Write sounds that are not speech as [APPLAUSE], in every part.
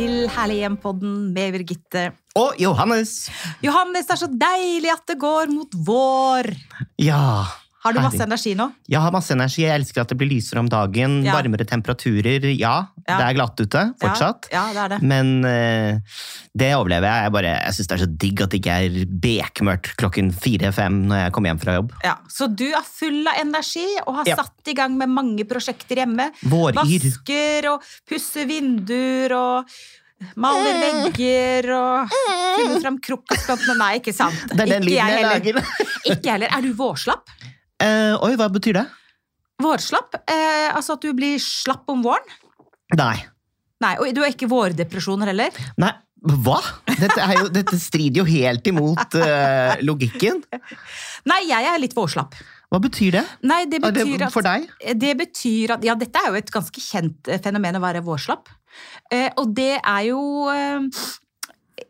Til Herlig hjem-podden med Birgitte. Og Johannes. Johannes, det er så deilig at det går mot vår. Ja. Har du masse energi nå? Jeg har masse energi. Jeg elsker at det blir lysere om dagen. Ja. Varmere temperaturer. Ja, Ja. det er glatt ute fortsatt. Ja, det er det. Men uh, det overlever jeg. Jeg, bare, jeg syns det er så digg at det ikke er bekmørkt klokken fire-fem når jeg kommer hjem fra jobb. Ja, så du er full av energi og har satt i gang med mange prosjekter hjemme. Våryr. Vasker og pusser vinduer og maler vegger og finner fram krokusplantene. Nei, ikke sant. Det er den ikke lyden jeg lager. Ikke heller. Er du vårslapp? Eh, oi, hva betyr det? Vårslapp? Eh, altså at du blir slapp om våren? Nei. Nei, og du har ikke vårdepresjoner heller? Nei, hva? Dette, jo, dette strider jo helt imot uh, logikken. Nei, jeg er litt vårslapp. Hva betyr det? Nei, det det betyr at for deg? Det betyr at Ja, dette er jo et ganske kjent eh, fenomen å være vårslapp. Eh, og det er jo eh,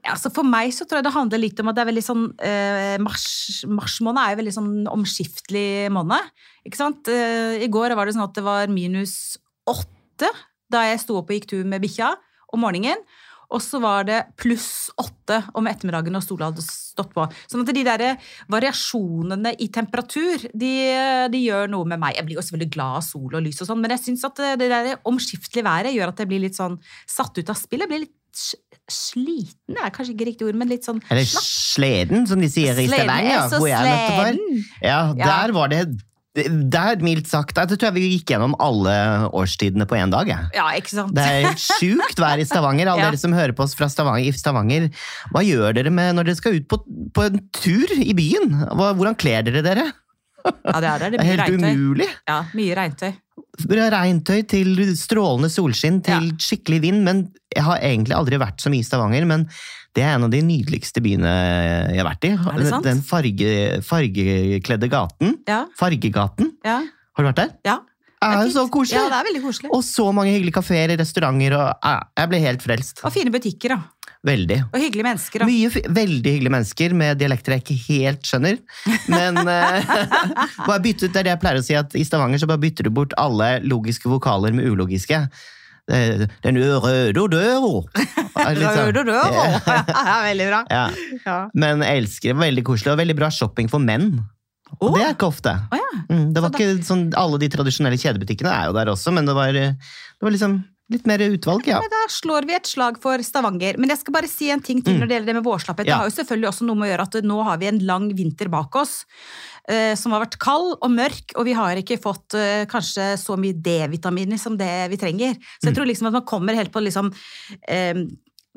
Altså For meg så tror jeg det handler litt om at det er veldig sånn eh, mars, mars måned er jo veldig sånn omskiftelig måned. Ikke sant? Eh, I går var det sånn at det var minus åtte da jeg sto opp og gikk tur med bikkja om morgenen. Og så var det pluss åtte om ettermiddagen når sola hadde stått på. Sånn at de der variasjonene i temperatur, de, de gjør noe med meg. Jeg blir jo selvfølgelig glad av sol og lys og sånn, men jeg syns at det der omskiftelige været gjør at jeg blir litt sånn satt ut av spill. Jeg blir litt sliten, er kanskje ikke riktig ord, men litt sånn Eller slapp. sleden, som de sier i Sleden er Stavanger, hvor jeg møtte far. sleden. Ja, Ja. der var det Der, mildt sagt, jeg tror jeg vi gikk gjennom alle årstidene på én dag. Jeg. Ja, ikke sant? Det er [LAUGHS] sjukt vær i Stavanger. Alle Ja. dere som hører på oss fra Stavanger, i Stavanger. Hva gjør dere med når dere skal ut på, på en tur i byen? Hvordan kler dere dere? Ja, det er det. Det er er helt regntøy. umulig. Ja, mye regntøy. Fra regntøy til strålende solskinn til skikkelig vind. Men jeg har egentlig aldri vært så mye i Stavanger. Men det er en av de nydeligste byene jeg har vært i. Er det sant? Den farge, fargekledde gaten. Ja, Fargegaten. ja, Har du vært der? ja. Det er jo så koselig! Ja, det er veldig koselig. Og så mange hyggelige kafeer, restauranter, og eh, jeg ble helt frelst. Og fine butikker, da. Veldig. Og hyggelige mennesker. da. Mye veldig hyggelige mennesker med dialekter jeg ikke helt skjønner. Men [LAUGHS] [LAUGHS] bare bytte ut, det er det jeg pleier å si, at i Stavanger så bare bytter du bort alle logiske vokaler med ulogiske. Eh, Den røde døra. [LAUGHS] Døra! sånn- Rød og rød. Ja. Ja, veldig bra. Ja. Ja. Men jeg elsker det. Veldig koselig, og veldig bra shopping for menn. Og oh. det er ikke ofte. Oh, ja. Mm, det var Så ikke sånn, Alle de tradisjonelle kjedebutikkene er jo der også, men det var, eh, det var liksom litt mer utvalg, ja. Men da slår vi et slag for Stavanger. Men jeg skal bare si en ting til når det gjelder det med vårslapphet. Det Mm. Har jo selvfølgelig også noe med å gjøre at nå har vi en lang vinter bak oss. eh, som har vært kald og mørk, og vi har ikke fått eh, kanskje så mye D-vitaminer som det vi trenger. Så Mm. jeg tror liksom at man kommer helt på liksom eh,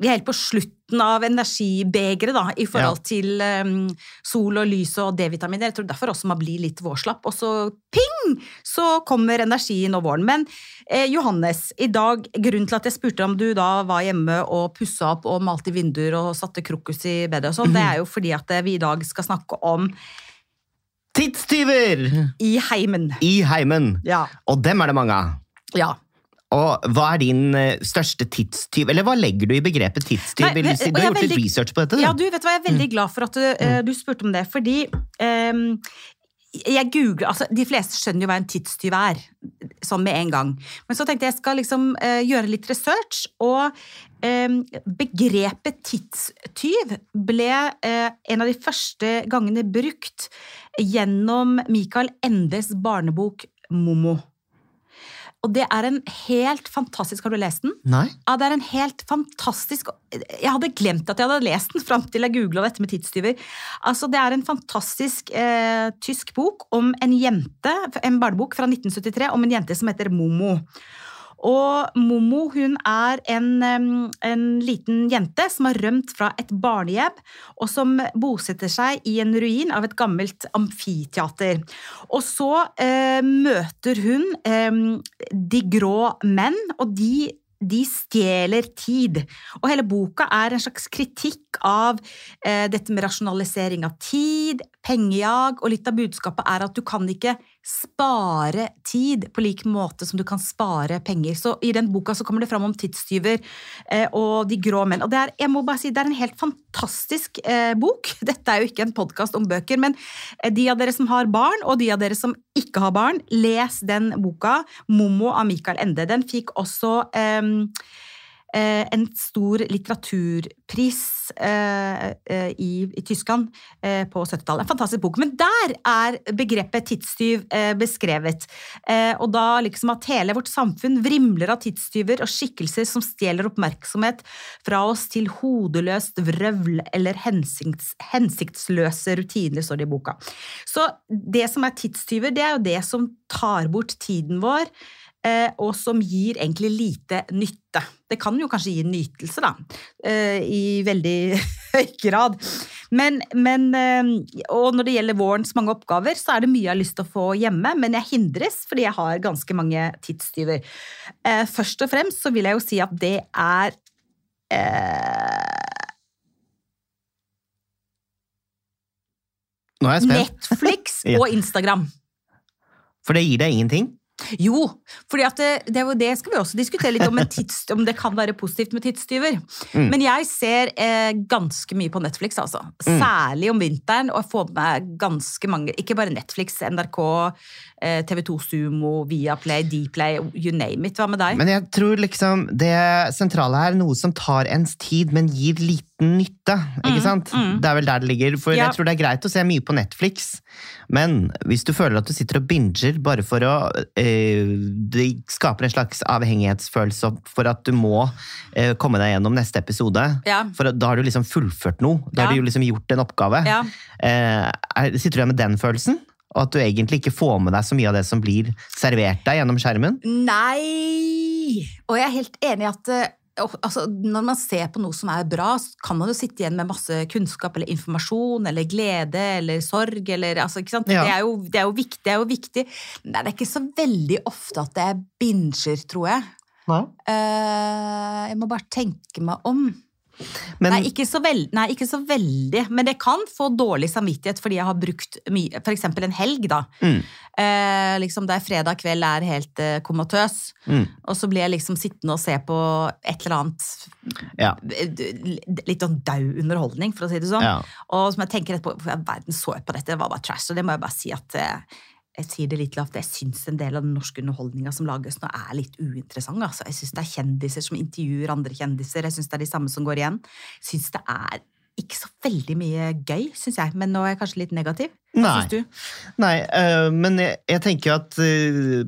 Vi er helt på slutten av energibegeret i forhold til um, sol og lys og D-vitaminer. Jeg tror derfor også man blir litt vårslapp. Og så ping! Så kommer energien og våren. Men eh, Johannes, i dag, grunnen til at jeg spurte om du da var hjemme og pussa opp og malte vinduer og satte krokus i bedet og sånn, det er jo fordi at eh, vi i dag skal snakke om Tidstyver i heimen. i heimen! Ja. Og dem er det mange av. ja. Og hva er din eh, største tidstyv? Eller hva legger du i begrepet tidstyv? Nei, vel, du, har gjort gjort litt research på dette? du. Ja, du vet hva, jeg er veldig glad for at du, eh, du spurte om det, fordi um, jeg googler, altså De fleste skjønner jo hva en tidstyv er, sånn med en gang. Men så tenkte jeg jeg skal liksom uh, gjøre litt research, og um, begrepet tidstyv ble uh, en av de første gangene brukt gjennom Michael Endes barnebok Momo. Og det er en helt fantastisk Har du lest den? Nei? Ja, det er en helt fantastisk Jeg hadde glemt at jeg hadde lest den fram til jeg googla dette med tidstyver. Altså, det er en fantastisk eh, tysk bok om en jente, en barnebok fra 1973 om en jente som heter Momo. Og Momo hun er en, en liten jente som har rømt fra et barnehjem, og som bosetter seg i en ruin av et gammelt amfiteater. Og så eh, møter hun eh, de grå menn, og de de stjeler tid. Og hele boka er en slags kritikk av eh, dette med rasjonalisering av tid, pengejag, og litt av budskapet er at du kan ikke spare tid på lik måte som du kan spare penger. Så i den boka så kommer det fram om tidstyver eh, og de grå menn. Og det er, jeg må bare si, det er en helt fantastisk eh, bok. [LAUGHS] Dette er jo ikke en podkast om bøker, men eh, de av dere som har barn, og de av dere som ikke har barn, les den boka, 'Momo' av Mikael Ende. Den fikk også eh, en stor litteraturpris eh, eh, i, i Tyskland eh, på 70-tallet. En fantastisk bok. Men der er begrepet tidstyv eh, beskrevet. Eh, og da liksom at hele vårt samfunn vrimler av tidstyver og skikkelser som stjeler oppmerksomhet fra oss til hodeløst vrøvl eller hensikts, hensiktsløse rutiner, står det i boka. Så det som er tidstyver, det er jo det som tar bort tiden vår eh, og som gir egentlig lite nytte. Det kan jo kanskje gi nytelse, da, eh, i veldig [LAUGHS] høy grad. Men, men, eh, Og når det gjelder vårens mange oppgaver, så er det mye jeg har lyst til å få hjemme, men jeg hindres fordi jeg har ganske mange tidstyver. Eh, Først og fremst så vil jeg jo si at det er eh, [LAUGHS] Netflix og Instagram. for det gir deg ingenting. Jo, for det, det, det skal vi også diskutere litt om, en tids, om det kan være positivt med tidstyver. Mm. Men jeg ser eh, ganske mye på Netflix, altså. Særlig om vinteren, og jeg får med meg ganske mange Ikke bare Netflix, NRK, eh, TV2 Sumo, Viaplay, Dplay, you name it. Hva med deg? Men jeg tror liksom det sentrale her er noe som tar ens tid, men gir liten nytte. ikke sant? mm. Det er vel der det ligger. For Ja. jeg tror det er greit å se mye på Netflix, men hvis du føler at du sitter og binger bare for å eh, Det skaper en slags avhengighetsfølelse for at du må eh, komme deg gjennom neste episode. Ja. For da har du liksom fullført noe. Da Ja. har du liksom gjort en oppgave. Ja. Eh, er, sitter du igjen med den følelsen? Og at du egentlig ikke får med deg så mye av det som blir servert deg gjennom skjermen? Nei! Og jeg er helt enig i at eh, altså, når man ser på noe som er bra, så kan man jo sitte igjen med masse kunnskap eller informasjon eller glede eller sorg. Eller, altså, ikke sant? Ja. Det, er jo, det, er jo viktig, det er jo viktig. Men det er ikke så veldig ofte at jeg binger, tror jeg. Eh, jeg må bare tenke meg om. Men, Nei ikke, så veld, nei, ikke så veldig. Men det kan få dårlig samvittighet fordi jeg har brukt mye eksempel en helg, da. Mm. Eh, liksom Der fredag kveld er helt eh, komatøs. Mm. Og så blir jeg liksom sittende og se på et eller annet ja, eh, Litt sånn daud underholdning, for å si det sånn. ja. Og som jeg tenker etterpå, verden så jeg på dette, det var bare trash. Og det må jeg bare si at eh, jeg sier det litt lavt, jeg syns en del av den norske underholdninga som lages nå, er litt uinteressant. Altså. Jeg syns det er kjendiser som intervjuer andre kjendiser. Jeg syns det er de samme som går igjen. Jeg syns det er ikke så veldig mye gøy, syns jeg. Men nå er jeg kanskje litt negativ. Hva Nei. syns du? Nei, øh, men jeg, jeg tenker at øh,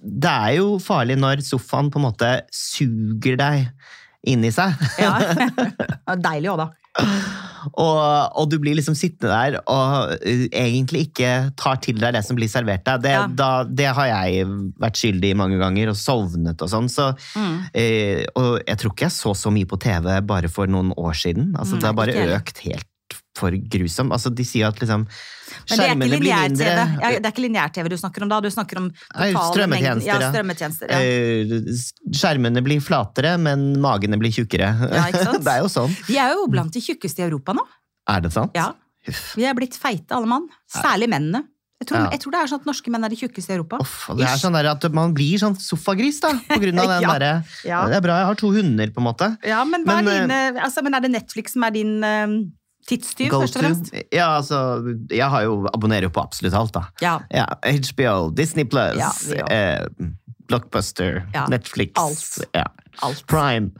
det er jo farlig når sofaen på en måte suger deg inn i seg. Ja. [LAUGHS] Deilig òg, da. Og, og du blir liksom sittende der og øh, egentlig ikke tar til deg det som blir servert deg. Det, Ja. da, det har jeg vært skyldig i mange ganger, og sovnet og sånn. Så, Mm. eh, og jeg tror ikke jeg så så mye på TV bare for noen år siden. Altså, mm, det har bare økt helt for grusom. Altså, de sier at liksom er skjermene blir mindre. ja, Det er ikke lineær-TV du snakker om da? Du snakker om strømmetjenester, Ja, strømmetjenester. Ja. Eh, Skjermene blir flatere, men magene blir tjukkere. Ja, ikke [LAUGHS] sant? det er jo sånn. Vi er jo blant de tjukkeste i Europa nå. Er det sant? Ja. Vi er blitt feite, alle mann. Særlig mennene. Jeg tror, Ja. jeg tror det er sånn at norske menn er de tjukkeste i Europa. Off, det er sånn der at man blir sånn sofagris, da. På grunn av [LAUGHS] den Ja. derre Ja. Det er bra jeg har to hunder, på en måte. Ja, men, Men, er dine, altså, men er det Netflix som er din eh, tidstyv, først og fremst? Ja, altså Jeg har jo, abonnerer jo på absolutt alt, da. Ja. Ja, HBO, Disney Plus, Ja, eh, Blockbuster, Ja, Netflix, alt. Ja, Alt. Prime.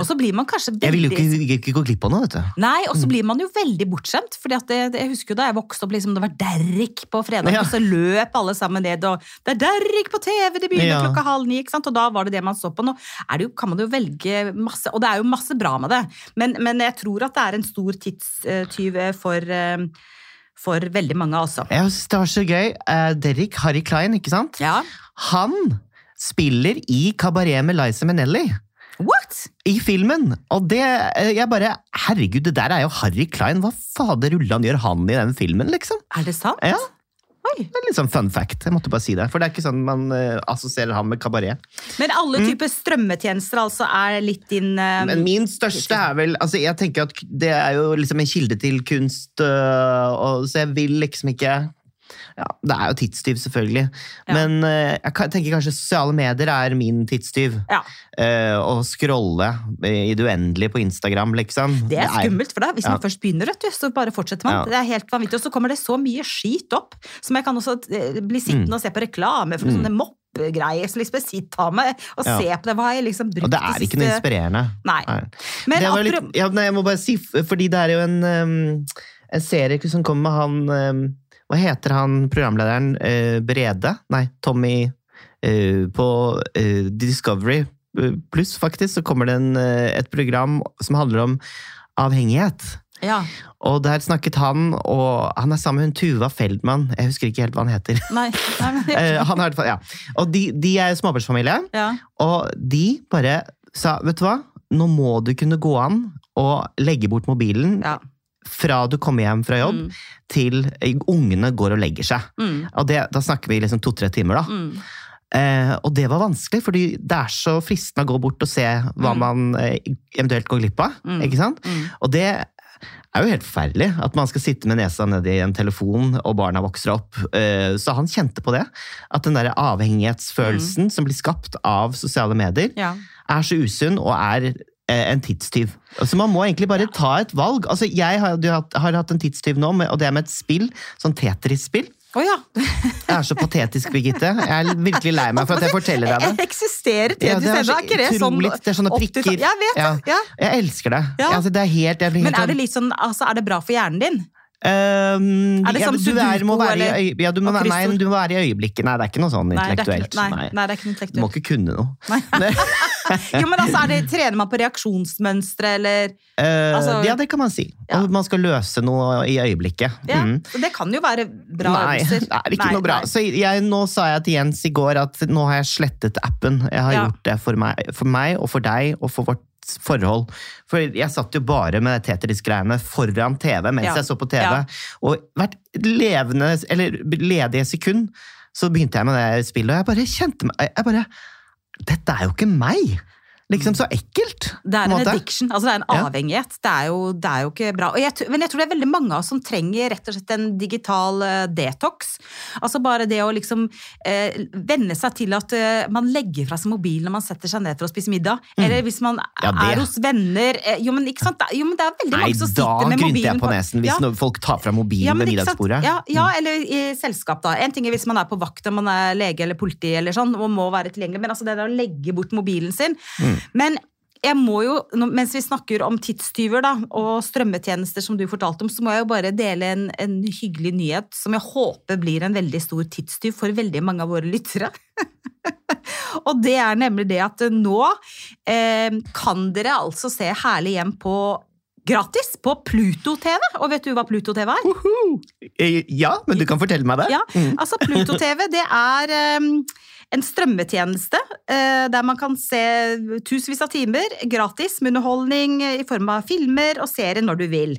Og så blir man kanskje veldig Jeg vil jo ikke, ikke gå glipp av noe, vet du. Nei, og Mm. så blir man jo veldig bortskjemt. fordi det, Jeg husker jo da jeg vokste opp, liksom, det var Derrick på fredag, Ja. og så løp alle sammen ned, og det er Derrick på TV, det begynner klokka halv ni, ikke sant? og da var det det man så på. Nå det jo, kan man jo velge masse, og det er jo masse bra med det, men, men jeg tror at det er en stor tidstyv for, eh, for veldig mange, altså. Jeg synes det var så gøy. Uh, Derek Harry Klein, ikke sant? Ja. Han spiller i Kabaret med Liza Minnelli. What? I filmen! Og det eh, Jeg bare Herregud, det der er jo Harry Klein. Hva fader rullan gjør han i den filmen, liksom? Er det sant? Ja, Oi. det er litt sånn fun fact. Jeg måtte bare si det. For det er ikke sånn man uh, assosierer han med kabaret. Men alle Mm. typer strømmetjenester altså er litt din uh, Men min største er vel altså Jeg tenker at det er jo liksom en kilde til kunst, uh, og, så jeg vil liksom ikke ja, Det er jo tidstyv, selvfølgelig. Ja. Men uh, jeg tenker kanskje sosiale medier er min tidstyv. Ja. Uh, Å scrolle i det uendelige på Instagram, liksom. Det er skummelt for deg. Hvis man først begynner, vet du, så bare fortsetter man. Det er helt vanvittig. Og så kommer det så mye skit opp, som jeg kan også bli bli Mm. sittende og se på reklame for sånne mopp greier. Så liksom sitt av med og Ja. se på det. Hva har jeg liksom brukt Og det er ikke noe inspirerende. Nei. Nei. Men det var litt, ja, nei, jeg må bare si, fordi det er jo en, um, en serie som kommer med han um, Hva heter han programlederen? Eh, Brede? Nei, Tommy eh, På eh, Discovery eh, Pluss, faktisk, så kommer det en, eh, et program som handler om avhengighet. ja. Og der snakket han, og han er sammen med hun Tuva Feldman. Jeg husker ikke helt hva han heter. Nei. Nei [LAUGHS] Eh, han er, ja. Og de, de er småbarnsfamilie. ja. Og de bare sa, vet du hva, nå må du kunne gå an å legge bort mobilen ja. Fra du kommer hjem fra jobb Mm. til ungene går og legger seg. Mm. Og det, da snakker vi liksom to-tre timer, da. Mm. Eh, og det var vanskelig, fordi det er så fristende å gå bort og se hva Mm. man eh, eventuelt går glipp av. Mm. Ikke sant? Mm. Og det er jo helt forferdelig at man skal sitte med nesa nedi en telefon, og barna vokser opp. Eh, Så han kjente på det. At den der avhengighetsfølelsen som blir skapt av sosiale medier, Ja. er så usunn og er en tidstyv. Så man må egentlig bare ta et valg. Altså, jeg har, du har, hatt en tidstyv nå, og det er med et spill, sånn Tetris-spill. Oh, ja. [LAUGHS] jeg er så patetisk, Birgitte. Jeg er virkelig lei meg for at jeg forteller deg det. Eksisterer Ja, Tetris det er så Er ikke det sånn det er sånne prikker. Jeg vet det. Ja. Ja. Jeg elsker det. Ja. Altså, det er helt, blir Men er det sånn- litt sånn, altså, er det bra for hjernen din? Er det ja, som du er, må være i, ja, du må, nei, du må være i øyeblikket. Nei, det er ikke noe sånn Nei, det er ikke, intellektuelt. nei, Nei. det er ikke noe Du må ikke kunne noe. Nei. [LAUGHS] [LAUGHS] Jo, men altså, det, Trener man på reaksjonsmønstre, eller Eh, Altså- ja, det kan man si. Ja. Og man skal løse noe i øyeblikket. ja, Mm. så Det kan jo være bra Nei, øvelser. det er ikke Nei, noe bra. nei. Så jeg, nå sa jeg til Jens i går at nå har jeg slettet appen. Jeg har Ja. gjort det for meg, for meg og for deg og for vårt forhold. For jeg satt jo bare med Tetris-greiene foran TV mens Ja. jeg så på TV. Ja. Og hvert levende, eller ledige sekund så begynte jeg med det spillet, og jeg bare kjente meg jeg bare, Dette er jo ikke meg! Liksom så ekkelt! Det er en måte. addiction, altså det er en avhengighet. Det er, jo, det er jo ikke bra. Og jeg, men jeg tror det er veldig mange av oss som trenger rett og slett en digital eh, detox. Altså bare det å liksom eh, venne seg til at eh, man legger fra seg mobilen når man setter seg ned for å spise middag. Eller hvis man Mm. Ja, er hos venner. Eh, jo, men ikke sant? Jo, men det er veldig Nei, mange som sitter med mobilen Nei, grynte grynter jeg på nesen hvis Ja. folk tar fra mobilen Ja, ved middagsbordet. Ja, ja, eller i selskap, da. En ting er hvis man er på vakt og man er lege eller politi eller sånn, og må være tilgjengelig, men altså det der å legge bort mobilen sin. Mm. Men jeg må jo, mens vi snakker om tidstyver da, og strømmetjenester som du fortalte om, så må jeg jo bare dele en, en hyggelig nyhet som jeg håper blir en veldig stor tidstyv for veldig mange av våre lyttere. [LAUGHS] og det er nemlig det at nå eh, kan dere altså se Herlig hjem på gratis på Pluto-TV. Og vet du hva Pluto-TV er? Eh, Ja, men du kan fortelle meg det. Ja, altså Pluto TV det er um, en strømmetjeneste eh, der man kan se tusenvis av timer gratis med underholdning i form av filmer og serier når du vil.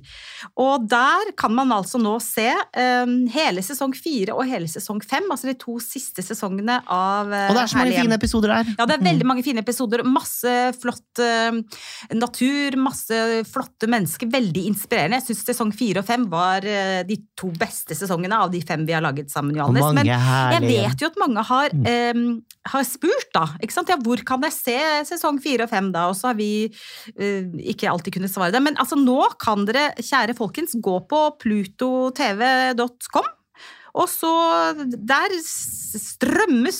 Og der kan man altså nå se um, hele sesong fire og hele sesong fem, altså de to siste sesongene av uh, Og det er så mange Herlig fine episoder der. Ja, det er veldig mange fine episoder. Masse flott eh, natur, masse flotte mennesker. Veldig inspirerende. Jeg syns sesong fire og fem var eh, de to beste sesongene av de fem vi har laget sammen, Johannes. Men jeg vet jo at mange har, eh, har spurt, da. Ja, hvor kan jeg se sesong fire og fem, da? Og så har vi uh, ikke alltid kunnet svare det. Men altså, nå kan dere, kjære folkens, gå på plutotv.com. Og så der strømmes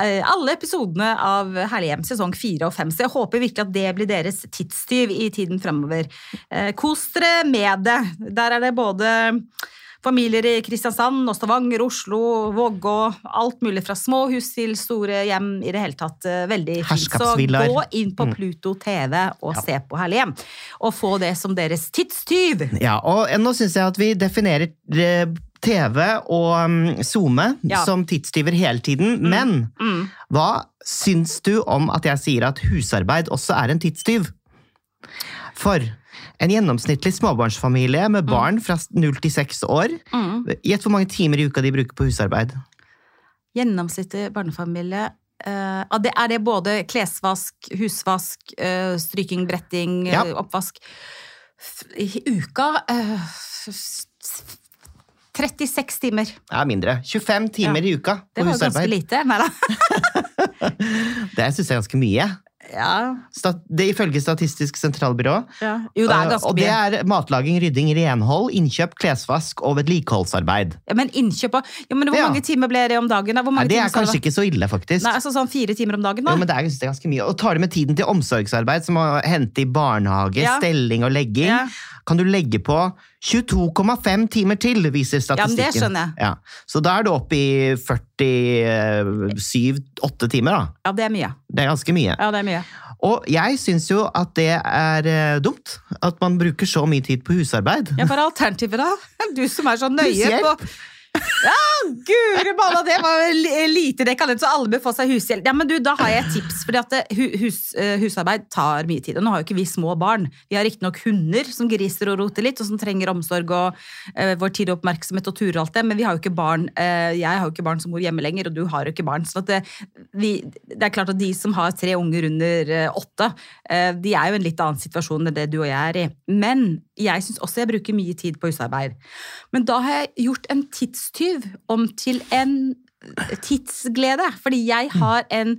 eh, alle episodene av Herlig hjem sesong fire og fem. Så jeg håper virkelig at det blir deres tidstyv i tiden fremover. Eh, Kos dere med det. Der er det både familier i Kristiansand og Stavanger, Oslo, Vågå. Alt mulig fra små hus til store hjem. I det hele tatt eh, veldig fint. Så gå inn på Mm. Pluto TV og se på Herlig hjem. Og få det som deres tidstyv. Ja, og nå syns jeg at vi definerer eh, TV og SoMe Ja. som tidstyver hele tiden. Men Mm. hva syns du om at jeg sier at husarbeid også er en tidstyv? For en gjennomsnittlig småbarnsfamilie med barn fra 0 til 6 år Mm. Gjett hvor mange timer i uka de bruker på husarbeid? Gjennomsnittlig barnefamilie. eh, er det både klesvask, husvask, eh, stryking, bretting, eh, Ja. oppvask? I uka eh, s- s- 36 timer. Er mindre. 25 timer i uka på husarbeid. Det var jo ganske lite. Nei da. [LAUGHS] Det syns jeg er ganske mye. Ja, Stat det Ifølge Statistisk sentralbyrå. ja. Jo, det er ganske mye og det er matlaging, rydding, renhold, innkjøp, klesvask og vedlikeholdsarbeid. Ja, men innkjøp og ja, men Hvor mange timer ble det om dagen? Nei, det er kanskje ikke så ille, faktisk. Nei, altså sånn fire timer om dagen, da? Jo, men det er, det er ganske mye. Og tar du med tiden til omsorgsarbeid, som å hente i barnehage, stelling og legging, kan du legge på 22,5 timer til, viser statistikken. Ja, men det skjønner jeg. Ja. Så da er du oppe i 47-8 timer, da. Ja, det er mye. Det er ganske mye. Ja, det er mye. Og jeg syns jo at det er eh, dumt. At man bruker så mye tid på husarbeid. Ja, Hva er alternativet, da? [LAUGHS] Du som er så nøye på Ja, guri malla, det var lite dekadent, så alle bør få seg hushjelp. Ja, men du, Da har jeg et tips, det- hu- hus, eh, husarbeid tar mye tid. Og nå har jo ikke vi små barn. Vi har riktignok hunder som griser og roter litt, og som trenger omsorg og uh, vår tid og oppmerksomhet og turer og alt det, men vi har jo ikke barn. Uh, jeg har jo ikke barn som bor hjemme lenger, og du har jo ikke barn. Så det, vi, det er klart at de som har tre unger under uh, åtte, eh, de er jo en litt annen situasjon enn det du og jeg er i. Men jeg syns også jeg bruker mye tid på husarbeid. Men da har jeg gjort en tidstyv om til en tidsglede. Fordi jeg har en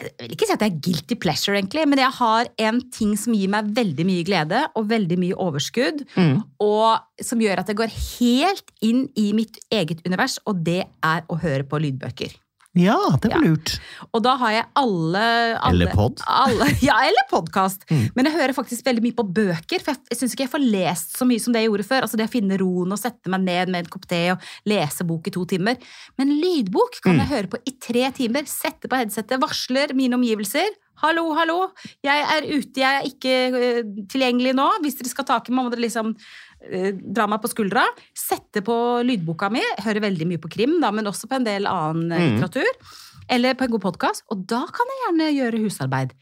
jeg vil ikke si at det er guilty pleasure, egentlig, men jeg har en ting som gir meg veldig mye glede og veldig mye overskudd, Mm. og som gjør at jeg går helt inn i mitt eget univers, og det er å høre på lydbøker. Ja, det var Ja. lurt. Og da har jeg alle, alle Eller pod. Alle, [LAUGHS] ja, eller podkast. Mm. Men jeg hører faktisk veldig mye på bøker, for jeg, jeg syns ikke jeg får lest så mye som det jeg gjorde før. Altså det å finne roen og sette meg ned med en kopp te og lese bok i to timer. Men lydbok kan Mm. jeg høre på i tre timer. Sette på headsetet, varsler mine omgivelser. Hallo, hallo, jeg er ute, jeg er ikke øh, tilgjengelig nå. Hvis dere skal ta i meg, må dere liksom øh, dra meg på skuldra. Sette på lydboka mi. Hører veldig mye på krim, da, men også på en del annen øh, Mm. litteratur. Eller på en god podkast. Og da kan jeg gjerne gjøre husarbeid.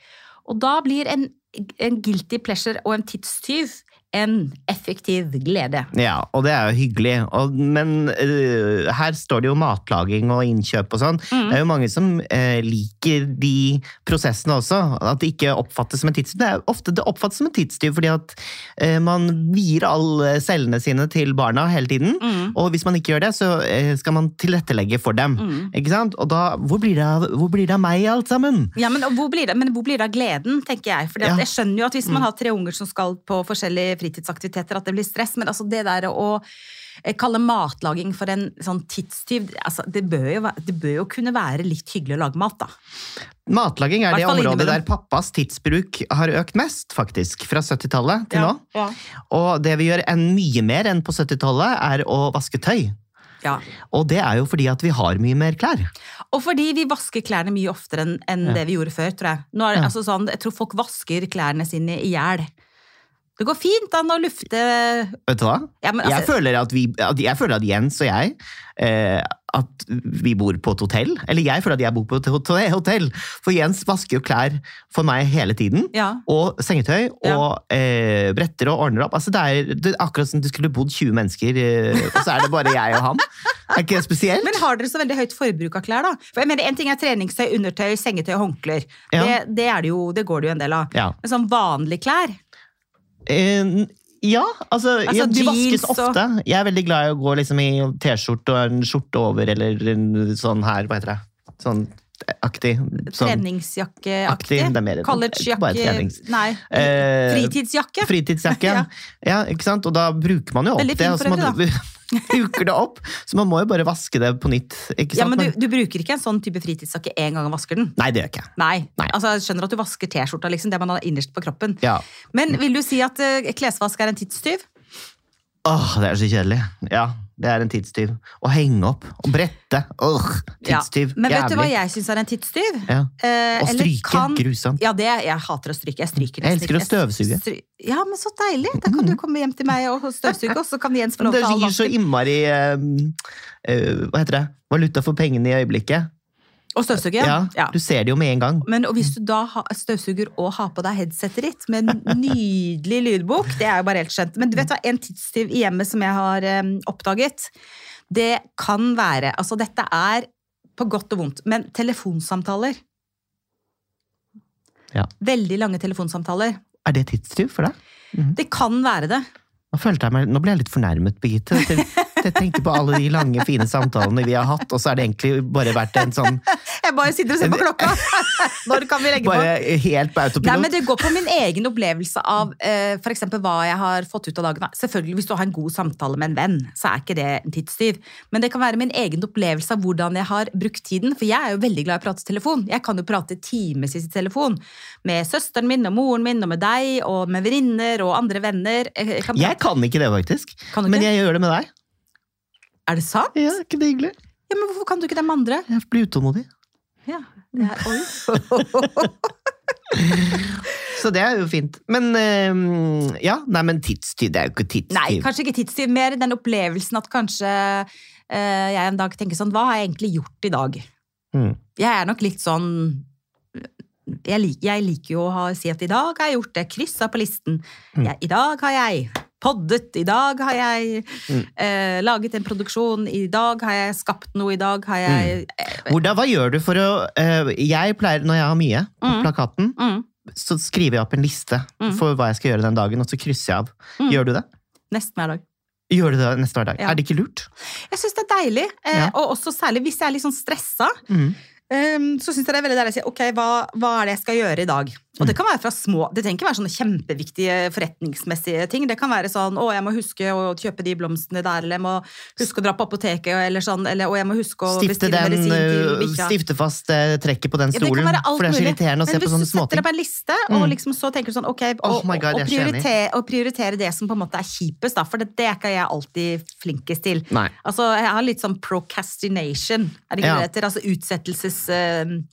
Og da blir en, en guilty pleasure og en tidstyv en effektiv glede. Ja, og det er jo hyggelig. Og, men uh, her står det jo matlaging og innkjøp og sånn. Mm. Det er jo mange som uh, liker de prosessene også. At det ikke oppfattes som en tidstyv. Det er ofte det oppfattes som en tidstyv fordi at uh, man vier alle cellene sine til barna hele tiden. Mm. Og hvis man ikke gjør det, så skal man tilrettelegge for dem. Mm. Ikke sant? Og da, hvor blir, det av, hvor blir det av meg, alt sammen? Ja, men, hvor blir det, men hvor blir det av gleden, tenker jeg. For Ja. Mm. Jeg skjønner jo at hvis man har tre unger som skal på forskjellige fritidsaktiviteter, at det blir stress. Men altså det der å eh, kalle matlaging for en sånn tidstyv altså det, bør jo, det bør jo kunne være litt hyggelig å lage mat, da. Matlaging er det området der pappas tidsbruk har økt mest, faktisk. Fra 70-tallet til nå. Ja. Og det vi gjør mye mer enn på 70-tallet, er å vaske tøy. Ja. Og det er jo fordi at vi har mye mer klær. Og fordi vi vasker klærne mye oftere enn enn Ja. det vi gjorde før, tror jeg. Er Ja. altså sånn, jeg tror folk vasker klærne sine i hjel. Det går fint an å lufte Vet du hva? ja, men, Jeg altså, føler at, vi, at, jeg føler at Jens og jeg eh, At vi bor på et hotell. Eller jeg føler at jeg bor på et hotell. For Jens vasker jo klær for meg hele tiden. ja. Og sengetøy. Ja. Og eh, bretter og ordner opp. Altså, det, er, det er akkurat som det skulle bodd 20 mennesker, eh, og så er det bare jeg og han. Er ikke det spesielt? Men har dere så veldig høyt forbruk av klær, da? For jeg mener, En ting er treningstøy, undertøy, sengetøy og håndklær. Ja. Det, det, det, jo, det går det jo en del av. Ja. Men sånn vanlige klær Eh, ja, altså, Altså, ja, de vaskes og- ofte. Jeg er veldig glad i å gå liksom i T-skjorte og en skjorte over, eller en sånn her, hva heter det? Sånn aktig. Sånn, Treningsjakkeaktig. aktig, bare Collegejakke. Nei. Eh, Fritidsjakke. Fritidsjakke. [LAUGHS] Ja. ja. ikke sant? Og da bruker man jo opp det. fin og så for må øvrig, du- [LAUGHS] bruker det opp, så man må jo bare vaske det på nytt. Ja, men du, du bruker ikke en sånn type fritidsjakke én gang og vasker den? Nei, det gjør jeg ikke. Nei. Nei. Altså, jeg skjønner at du vasker T-skjorta, liksom, det man har innerst på kroppen. Ja. Men vil du si at uh, klesvask er en tidstyv? Åh, det er så kjedelig. Ja, det er en tidstyv. Å henge opp og brette. Åh, tidstyv. Ja. Men vet du hva jeg syns er en tidstyv? Ja. Eh, Å stryke. kan- Grusomt. Ja, det, jeg hater å stryke. Jeg stryker Jeg elsker å støvsuge. Stry- Ja, men så deilig! Da kan du komme hjem til meg og støvsuge, og så kan Jens få lov det til Det gir så innmari uh, uh, Hva heter det? Valuta for pengene i øyeblikket. Og støvsuger, Ja, ja. Du ser det jo med en gang. Men og hvis du da ha- støvsuger og har på deg headsetet ditt med en [LAUGHS] nydelig lydbok, det er jo bare helt skjønt. Men du vet hva, en tidstyv i hjemmet som jeg har um, oppdaget, det kan være Altså, dette er på godt og vondt, men telefonsamtaler. Ja. Veldig lange telefonsamtaler. Er det tidstyv for deg? Det kan være det. Nå ble jeg litt fornærmet, Birgitte. [LAUGHS] Jeg tenker på alle de lange, fine samtalene vi har hatt, og så er det egentlig bare vært en sånn [LAUGHS] Jeg bare sitter og ser på klokka! [LAUGHS] Når kan vi legge på? Bare helt på Nei, men Det går på min egen opplevelse av uh, for eksempel hva jeg har fått ut av dagen. Selvfølgelig, Hvis du har en god samtale med en venn, så er ikke det en tidstyv. Men det kan være min egen opplevelse av hvordan jeg har brukt tiden. For jeg er jo veldig glad i å prate telefon. Jeg kan jo prate timevis i telefon. Med søsteren min og moren min og med deg og med venninner og andre venner. Jeg jeg kan Jeg kan ikke det, faktisk. Du Men jeg gjør det med deg. Er det sant? Ja, ikke det hyggelig? Ja, men Hvorfor kan du ikke dem andre? Jeg blir utålmodig. Ja, det er, oi. [LAUGHS] Så det er jo fint. Men øh, ja, nei, men tidstyv, det er jo ikke tidstyv. Nei, kanskje ikke tidstyv. Mer den opplevelsen at kanskje øh, jeg en dag tenker sånn Hva har jeg egentlig gjort i dag? Mm. Jeg er nok litt sånn Jeg, lik, jeg liker jo å ha, si at i dag har jeg gjort det, kryssa på listen. Mm. Jeg, I dag har jeg poddet, i dag har jeg Mm. eh, laget en produksjon, i dag har jeg skapt noe, i dag har jeg eh, Hvordan, hva gjør du for å eh, Jeg pleier, når jeg har mye på Mm. plakaten, mm, så skriver jeg opp en liste Mm. for hva jeg skal gjøre den dagen, og så krysser jeg av. Mm. Gjør du det? Nesten hver dag. Gjør du det neste hver dag? Ja. Er det ikke lurt? Jeg syns det er deilig, eh, Ja. og også særlig hvis jeg er litt sånn stressa. Mm. Um, så syns jeg det er veldig deilig å si ok, hva, hva er det jeg skal gjøre i dag? Og det kan være fra små Det trenger ikke være sånne kjempeviktige forretningsmessige ting. Det kan være sånn å, jeg må huske å kjøpe de blomstene der, eller jeg må huske å dra på apoteket, eller sånn, eller å, jeg må huske å Stifte, bestille den, medisin til bikkja. stifte fast eh, trekket på den Ja, det kan stolen. alt for det er så irriterende å se på sånne småting. Men Hvis du setter deg på en liste, og Mm. liksom så tenker du sånn, ok, Oh og, God, og, er prioritere, og prioritere det som på en måte er kjipest, da, for det, det er ikke jeg alltid flinkest til. Nei. Altså, jeg har litt sånn procrastination, er det ikke Ja. det heter? Altså utsettelsesgen.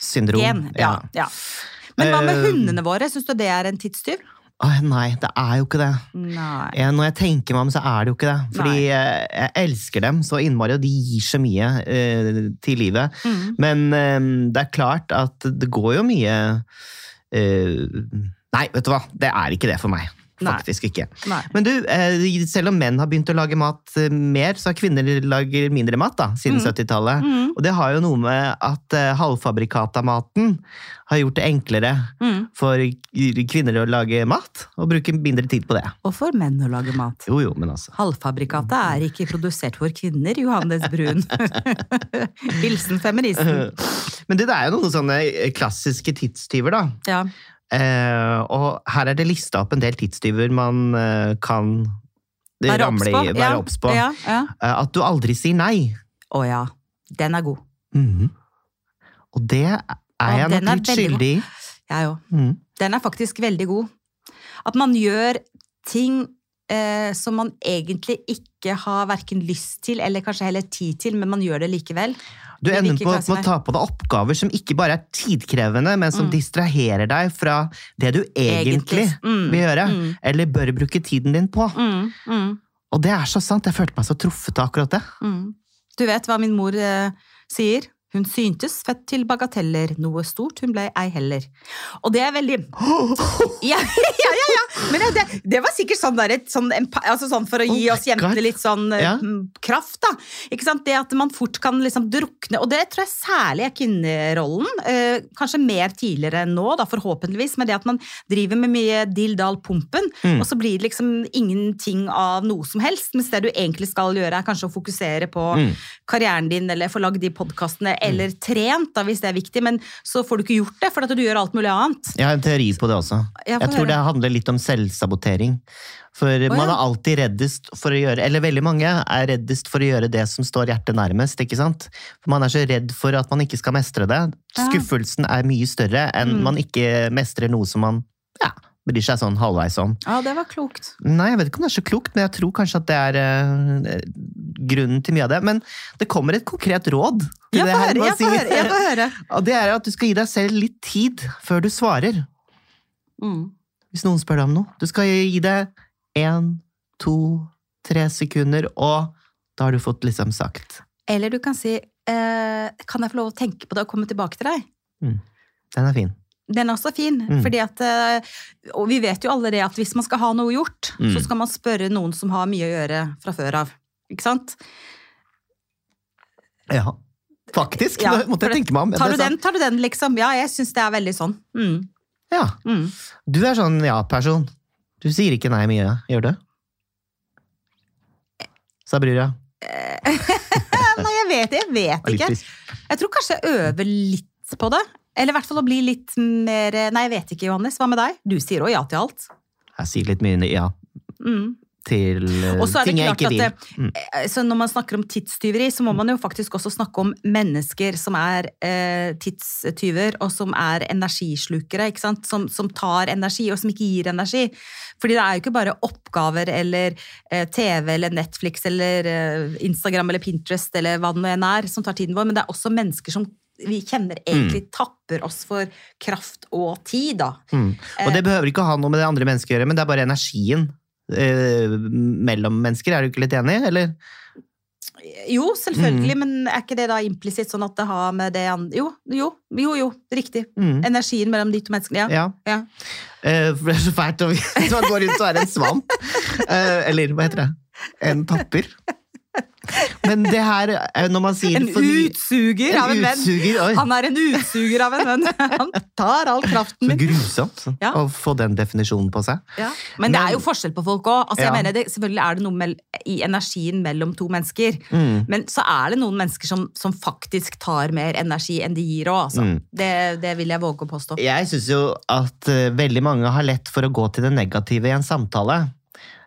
Syndrom. ja. ja. Men hva med Eh, hundene våre? Syns du det er en tidstyv? Åh, nei, det er jo ikke det. Eh, Når jeg tenker meg om, så er det jo ikke det. Fordi jeg, jeg elsker dem så innmari, og de gir så mye eh, til livet. Mm. Men eh, det er klart at det går jo mye eh, Nei, vet du hva, det er ikke det for meg. Nei. Faktisk ikke. Nei. Men du, eh, selv om menn har begynt å lage mat eh, mer, så har kvinner lager mindre mat da, siden Mm. 70-tallet. Mm. Og det har jo noe med at halvfabrikata-maten har gjort det enklere Mm. for kvinner å lage mat, og bruke mindre tid på det. Og for menn å lage mat. Jo, jo, men altså. Halvfabrikata er ikke produsert for kvinner, Johannes Brun. [LAUGHS] Hilsen feministen. Men det er jo noen sånne klassiske tidstyver, da. Ja. Eh, og her er det lista opp en del tidstyver man eh, kan Være obs på. Være Ja, på. Ja, ja. Eh, at du aldri sier nei. Å ja. Den er god. Mhm. Og det er Ja, jeg nok litt skyldig i. Jeg òg. Mhm. Den er faktisk veldig god. At man gjør ting som man egentlig ikke har verken lyst til eller kanskje heller tid til, men man gjør det likevel. Du ender på, på å ta på deg oppgaver som ikke bare er tidkrevende, men som Mm. distraherer deg fra det du egentlig Mm, vil gjøre, mm, eller bør bruke tiden din på. mm, mm, Og det er så sant, jeg følte meg så truffet av akkurat det. mm. Du vet hva min mor eh, sier? Hun syntes født til bagateller, noe stort hun ble ei heller. Og det er veldig [LAUGHS] Ja, ja, ja! ja. Men det, det var sikkert sånn, der, sånn, altså sånn for å Oh gi oh oss jenter litt sånn mm, kraft, da. Ikke sant? Det at man fort kan liksom drukne, og det tror jeg særlig er kvinnerollen. Eh, kanskje mer tidligere enn nå, da, forhåpentligvis, med det at man driver med mye dill-dal-pumpen, Mm. og så blir det liksom ingenting av noe som helst, mens det du egentlig skal gjøre, er kanskje å fokusere på Mm. karrieren din, eller få lagd de podkastene, eller trent, da, hvis det er viktig, men så får du ikke gjort det, for at du gjør alt mulig annet. Jeg har en teori på det også. Jeg, Jeg tror høre. det handler litt om selvsabotering. For man ja. er alltid reddest for å gjøre, eller veldig mange er reddest for å gjøre det som står hjertet nærmest, ikke sant? For man er så redd for at man ikke skal mestre det. Skuffelsen er mye større enn Mm. man ikke mestrer noe som man ja, bryr seg sånn halvveis om. Ja, det var klokt. Nei, jeg vet ikke om det er så klokt, men jeg tror kanskje at det er uh, grunnen til mye av det. Men det kommer et konkret råd. Til Jeg det her, høre, jeg får høre. Jeg får høre. Og det er at du skal gi deg selv litt tid før du svarer. Mm. Hvis noen spør deg om noe. Du skal gi deg én, to, tre sekunder, og da har du fått liksom sagt Eller du kan si eh, Kan jeg få lov å tenke på det og komme tilbake til deg? Den er fin. Den er også fin. Mm. fordi at, eh, og vi vet jo alle det at hvis man skal ha noe gjort, Mm. så skal man spørre noen som har mye å gjøre fra før av. Ikke sant? Ja. Faktisk. Ja, måtte jeg tenke meg om. Tar du den, tar du den, liksom? Ja, jeg syns det er veldig sånn. Mm. Ja. Mm. Du er sånn ja-person. Du sier ikke nei mye, gjør du? sa brura. [LAUGHS] Nei, jeg vet, jeg vet ikke. Jeg tror kanskje jeg øver litt på det. Eller i hvert fall å bli litt mer Nei, jeg vet ikke, Johannes. Hva med deg? Du sier òg ja til alt. Jeg sier litt mye ja Mm. Til eh, Og så det ting jeg klart ikke vil. det, eh, så Når man snakker om tidstyveri, så må man jo faktisk også snakke om mennesker som er eh, tidstyver, og som er energislukere. Som, som tar energi, og som ikke gir energi. Fordi det er jo ikke bare oppgaver eller eh, TV eller Netflix eller eh, Instagram eller Pinterest eller hva det nå enn er, som tar tiden vår, men det er også mennesker som vi kjenner egentlig tapper oss for kraft og tid, da. Mm. Og det behøver ikke ha noe med det andre mennesket å gjøre, men det er bare energien eh, mellom mennesker. Er du ikke litt enig, eller? Jo, selvfølgelig, men er ikke det da implisitt sånn at det har med det andre Jo, jo, jo, jo riktig. Mm. Energien mellom de to menneskene, ja. Ja. ja. Eh, for det er så fælt [LAUGHS] hvis man går rundt og er en svamp. Eh, eller hva heter det? En tapper. Men det her, eh, når man sier En for mye- utsuger av En en venn. oi. Han er en utsuger av en venn. Han tar all kraften Så grusomt Ja. å få den definisjonen på seg. Ja. Men det er jo forskjell på folk òg. Altså, Ja. selvfølgelig er det noe med, i energien mellom to mennesker. Mm. Men så er det noen mennesker som, som faktisk tar mer energi enn de gir òg, altså. Mm. Det, det vil jeg våge å påstå. Jeg syns jo at uh, veldig mange har lett for å gå til det negative i en samtale.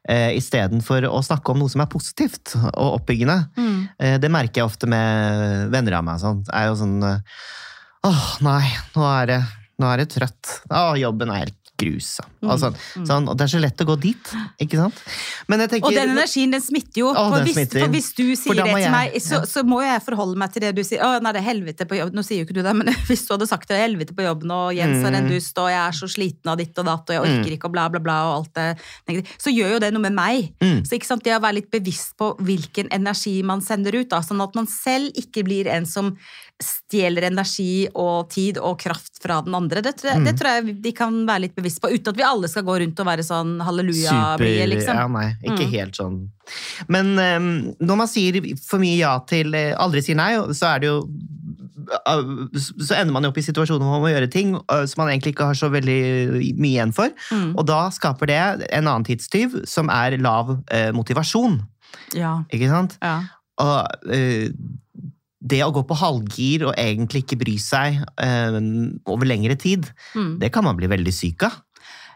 Uh, Istedenfor å snakke om noe som er positivt og oppbyggende. Mm. Eh, det merker jeg ofte med venner av meg. Sånn. Det er jo sånn eh, Åh, nei, nå er det, nå er det trøtt. Åh, jobben er helt grusom. Altså, mm. sånn, og det er så lett å gå dit, ikke sant? Tenker Og den energien, den smitter jo. Å, for, den hvis, smitter. for hvis du sier det til jeg- meg, så, ja. så må jeg forholde meg til det du sier. Å, nei, det er helvete på jobb. Nå sier jo ikke du det, men [LAUGHS] hvis du hadde sagt det, helvete på jobben, og Jens er en Mm. dust, og jeg er så sliten av ditt og datt, og jeg orker ikke, og bla, bla, bla, og alt det så gjør jo det noe med meg. Mm. Så ikke sant, det å være litt bevisst på hvilken energi man sender ut, da, sånn at man selv ikke blir en som stjeler energi og tid og kraft fra den andre. Det, tror jeg- Mm. det tror jeg vi kan være litt bevisst på, uten at vi alle skal gå rundt og være sånn halleluja-blide, liksom. Ja, nei, ikke Mm. helt sånn. Men um, når man sier for mye ja til eh, aldri sier nei, så er det jo eh, så ender man jo opp i situasjoner hvor man må gjøre ting eh, som man egentlig ikke har så veldig mye igjen for. Mm. Og da skaper det en annen tidstyv, som er lav eh, motivasjon. Ja. Ikke sant? ja. Og eh, det å gå på halvgir og egentlig ikke bry seg eh, over lengre tid, Mm. det kan man bli veldig syk av.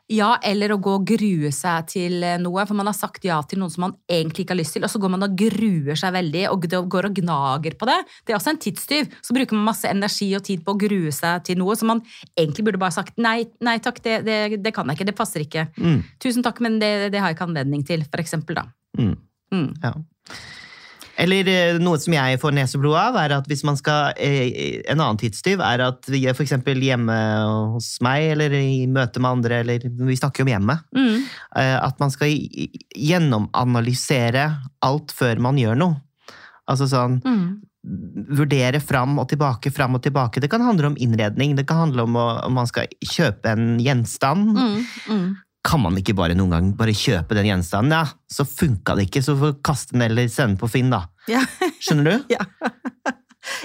Ja, eller å gå og grue seg til eh, noe, for man har sagt ja til noen som man egentlig ikke har lyst til, og så går man og gruer seg veldig og går og gnager på det. Det er også en tidstyv. Så bruker man masse energi og tid på å grue seg til noe som man egentlig burde bare sagt nei, nei takk, det, det, det kan jeg ikke, det passer ikke. Mm, Tusen takk, men det, det har jeg ikke anledning til, for eksempel, da. mm. Mm. Ja. Eller eh, noe som jeg får neseblod av, er at hvis man skal eh, En annen tidstyv er at vi for eksempel hjemme hos meg, eller i møte med andre, eller vi snakker jo om hjemmet. Mm. eh, At man skal gjennomanalysere alt før man gjør noe. Altså sånn Mm. Vurdere fram og tilbake, fram og tilbake. Det kan handle om innredning, det kan handle om å, om man skal kjøpe en gjenstand. Mm. Mm. Kan man ikke bare noen gang bare kjøpe den gjenstanden? Ja, så funka det ikke, så får kaste den eller sende den på Finn, da. Ja. Skjønner du? [LAUGHS] Ja.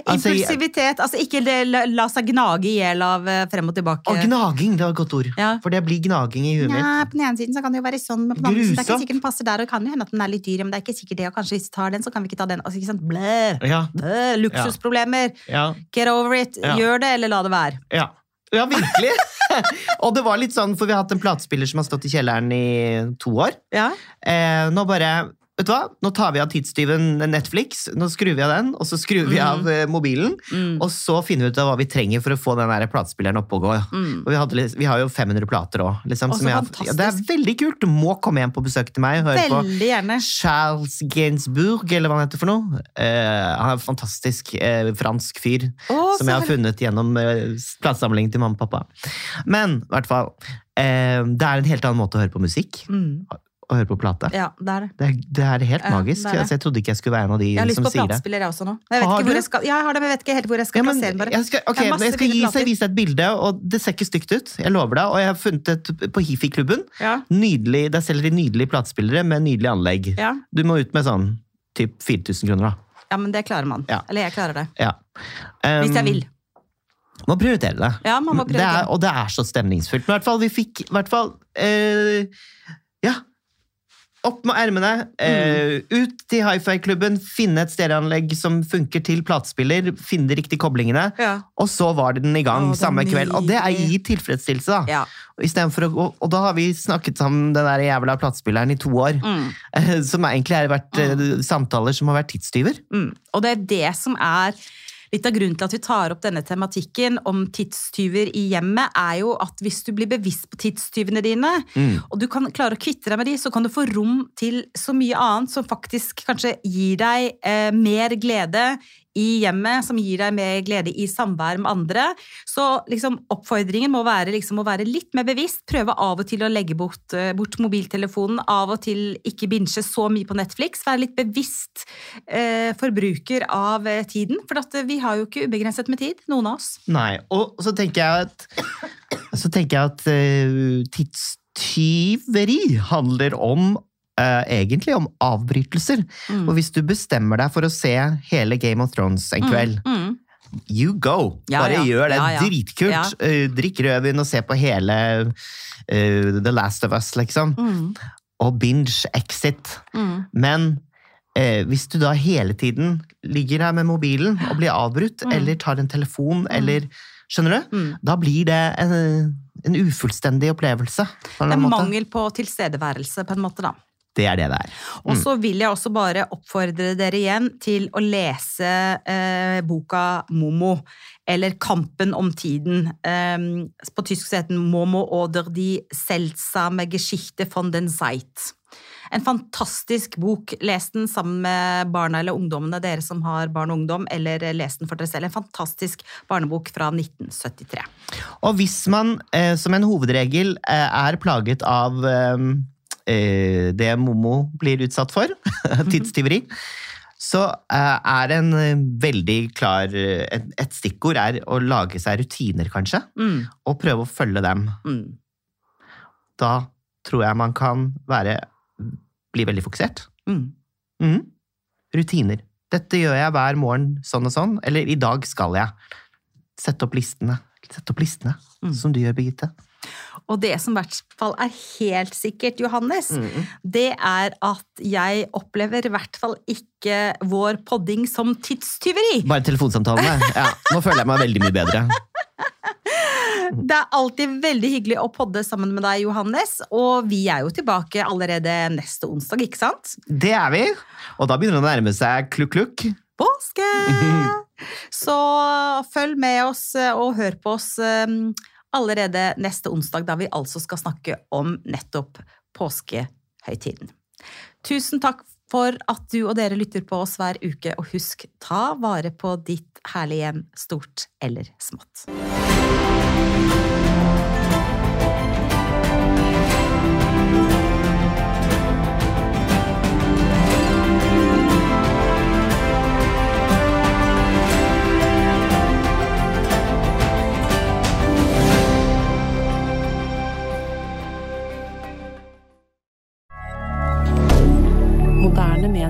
Altså, Impulsivitet. Altså ikke la, la seg gnage i hjel av eh, frem og tilbake. Å, gnaging, det var et godt ord. Ja. For det blir gnaging i huet mitt. Nei, på den ene siden så kan det jo være sånn, men på den andre siden det er ikke sikkert den passer der, og kan jo hende at den er litt dyr, men det er ikke sikkert det, og kanskje hvis vi tar den, så kan vi ikke ta den. Altså, ikke sant? Blæ, Ja, blæ, luksusproblemer. ja, Get over it. Ja. Gjør det, eller la det være. ja. Ja, virkelig! [LAUGHS] og det var litt sånn, for vi har hatt en platespiller som har stått i kjelleren i to år. Ja. Eh, nå bare Vet du hva? Nå tar vi av tidstyven Netflix, nå skrur vi av den, og så skrur vi av mm. mobilen. Mm. Og så finner vi ut av hva vi trenger for å få den platespilleren opp og gå. Mm. Og vi, hadde, vi har jo 500 plater òg. Liksom, ja, det er veldig kult! Du må komme hjem på besøk til meg og høre på Veldig gjerne. Charles Gainsbourg, eller hva han heter for noe. Eh, han er en fantastisk eh, fransk fyr Å, som jeg har funnet gjennom eh, platesamlingen til mamma og pappa. Men i hvert fall, eh, det er en helt annen måte å høre på musikk Mm. Og høre på plate. Ja, det er det. Det, er, det er helt Ja, magisk. det er det. Altså, jeg trodde ikke jeg skulle være en av de Jeg har lyst som på sier det. platespiller, jeg også nå. Jeg vet ikke jeg skal, ja, jeg har det, men jeg vet ikke helt hvor jeg skal Ja, men, plassere den. bare. jeg skal, ok, Det er jeg skal gi, seg så vise deg et bilde, og det ser ikke stygt ut. Jeg lover deg. Og jeg har funnet et på Hifi-klubben. Ja, Nydelig, Der selger de nydelige platespillere med nydelig anlegg. ja. Du må ut med sånn typ 4000 kroner, da. ja, men det klarer man. Ja. Eller jeg klarer det. Ja. Um, Hvis jeg vil. Må prioritere det. Ja, man må prioritere. Det er, og det er så stemningsfullt. Men i hvert fall, vi fikk i hvert fall eh, Ja. Opp med ermene, eh, ut til hifi-klubben, finne et stereoanlegg som funker til platespiller, finne de riktige koblingene, Ja. og så var den i gang Å, samme kveld. Og det er i tilfredsstillelse, da. Ja. Å gå, og da har vi snakket sammen den der jævla platespilleren i to år. Mm. uh, Som egentlig har vært uh, samtaler som har vært tidstyver. Mm. Og det er det som er litt av grunnen til at vi tar opp denne tematikken om tidstyver i hjemmet, er jo at hvis du blir bevisst på tidstyvene dine, Mm. og du kan klare å kvitte deg med de, så kan du få rom til så mye annet som faktisk kanskje gir deg eh, mer glede i hjemmet, som gir deg mer glede i samvær med andre. Så liksom, oppfordringen må være liksom, å være litt mer bevisst, prøve av og til å legge bort, eh, bort mobiltelefonen, av og til ikke binche så mye på Netflix, være litt bevisst eh, forbruker av eh, tiden, for at, eh, vi har jo ikke ubegrenset med tid, noen av oss. Nei, og så tenker jeg at tenker jeg at eh, tidstyveri handler om eh, egentlig om avbrytelser. Mm. Og hvis du bestemmer deg for å se hele Game of Thrones en kveld, Mm. you go! Ja, Bare ja. gjør det. Ja. Dritkult. Eh, drikk rødvin og se på hele uh, The Last of Us, liksom. Mm. Og binge exit. Mm. Men eh, hvis du da hele tiden ligger her med mobilen og blir avbrutt, Mm. eller tar en telefon, eller Skjønner du? Mm. Da blir det en, en ufullstendig opplevelse. På en Det er måte. mangel på tilstedeværelse, på en måte, da. Det er det det er. Og så vil jeg også bare oppfordre dere igjen til å lese eh, boka Momo, eller Kampen om tiden. Eh, på tysk så heter den Momo oder die seltsame Geschichte von den Zeit. En fantastisk bok. Les den sammen med barna eller ungdommene, dere som har barn og ungdom, eller les den for dere selv. En fantastisk barnebok fra 1973. Og hvis man eh, som en hovedregel eh, er plaget av eh, eh, det Momo blir utsatt for, [LAUGHS] tidstyveri, så eh, er en eh, veldig klar eh, et, stikkord er å lage seg rutiner, kanskje, Mm, og prøve å følge dem. mm. Da tror jeg man kan være bli veldig fokusert. Mm. Mhm. Rutiner. Dette gjør jeg hver morgen sånn og sånn, eller i dag skal jeg. Sette opp listene. Sette opp listene, Mm. som du gjør, Birgitte. Og det som i hvert fall er helt sikkert, Johannes, Mm. det er at jeg opplever i hvert fall ikke vår podding som tidstyveri. Bare telefonsamtalene. Ja, nå føler jeg meg veldig mye bedre. [LAUGHS] Det er alltid veldig hyggelig å podde sammen med deg, Johannes. Og vi er jo tilbake allerede neste onsdag, ikke sant? Det er vi! Og da begynner det å nærme seg klukk-klukk. Påske! [LAUGHS] Så følg med oss eh, og hør på oss eh, allerede neste onsdag, da vi altså skal snakke om nettopp påskehøytiden. Tusen takk for at du og dere lytter på oss hver uke, og husk, ta vare på ditt herlige hjem, stort eller smått.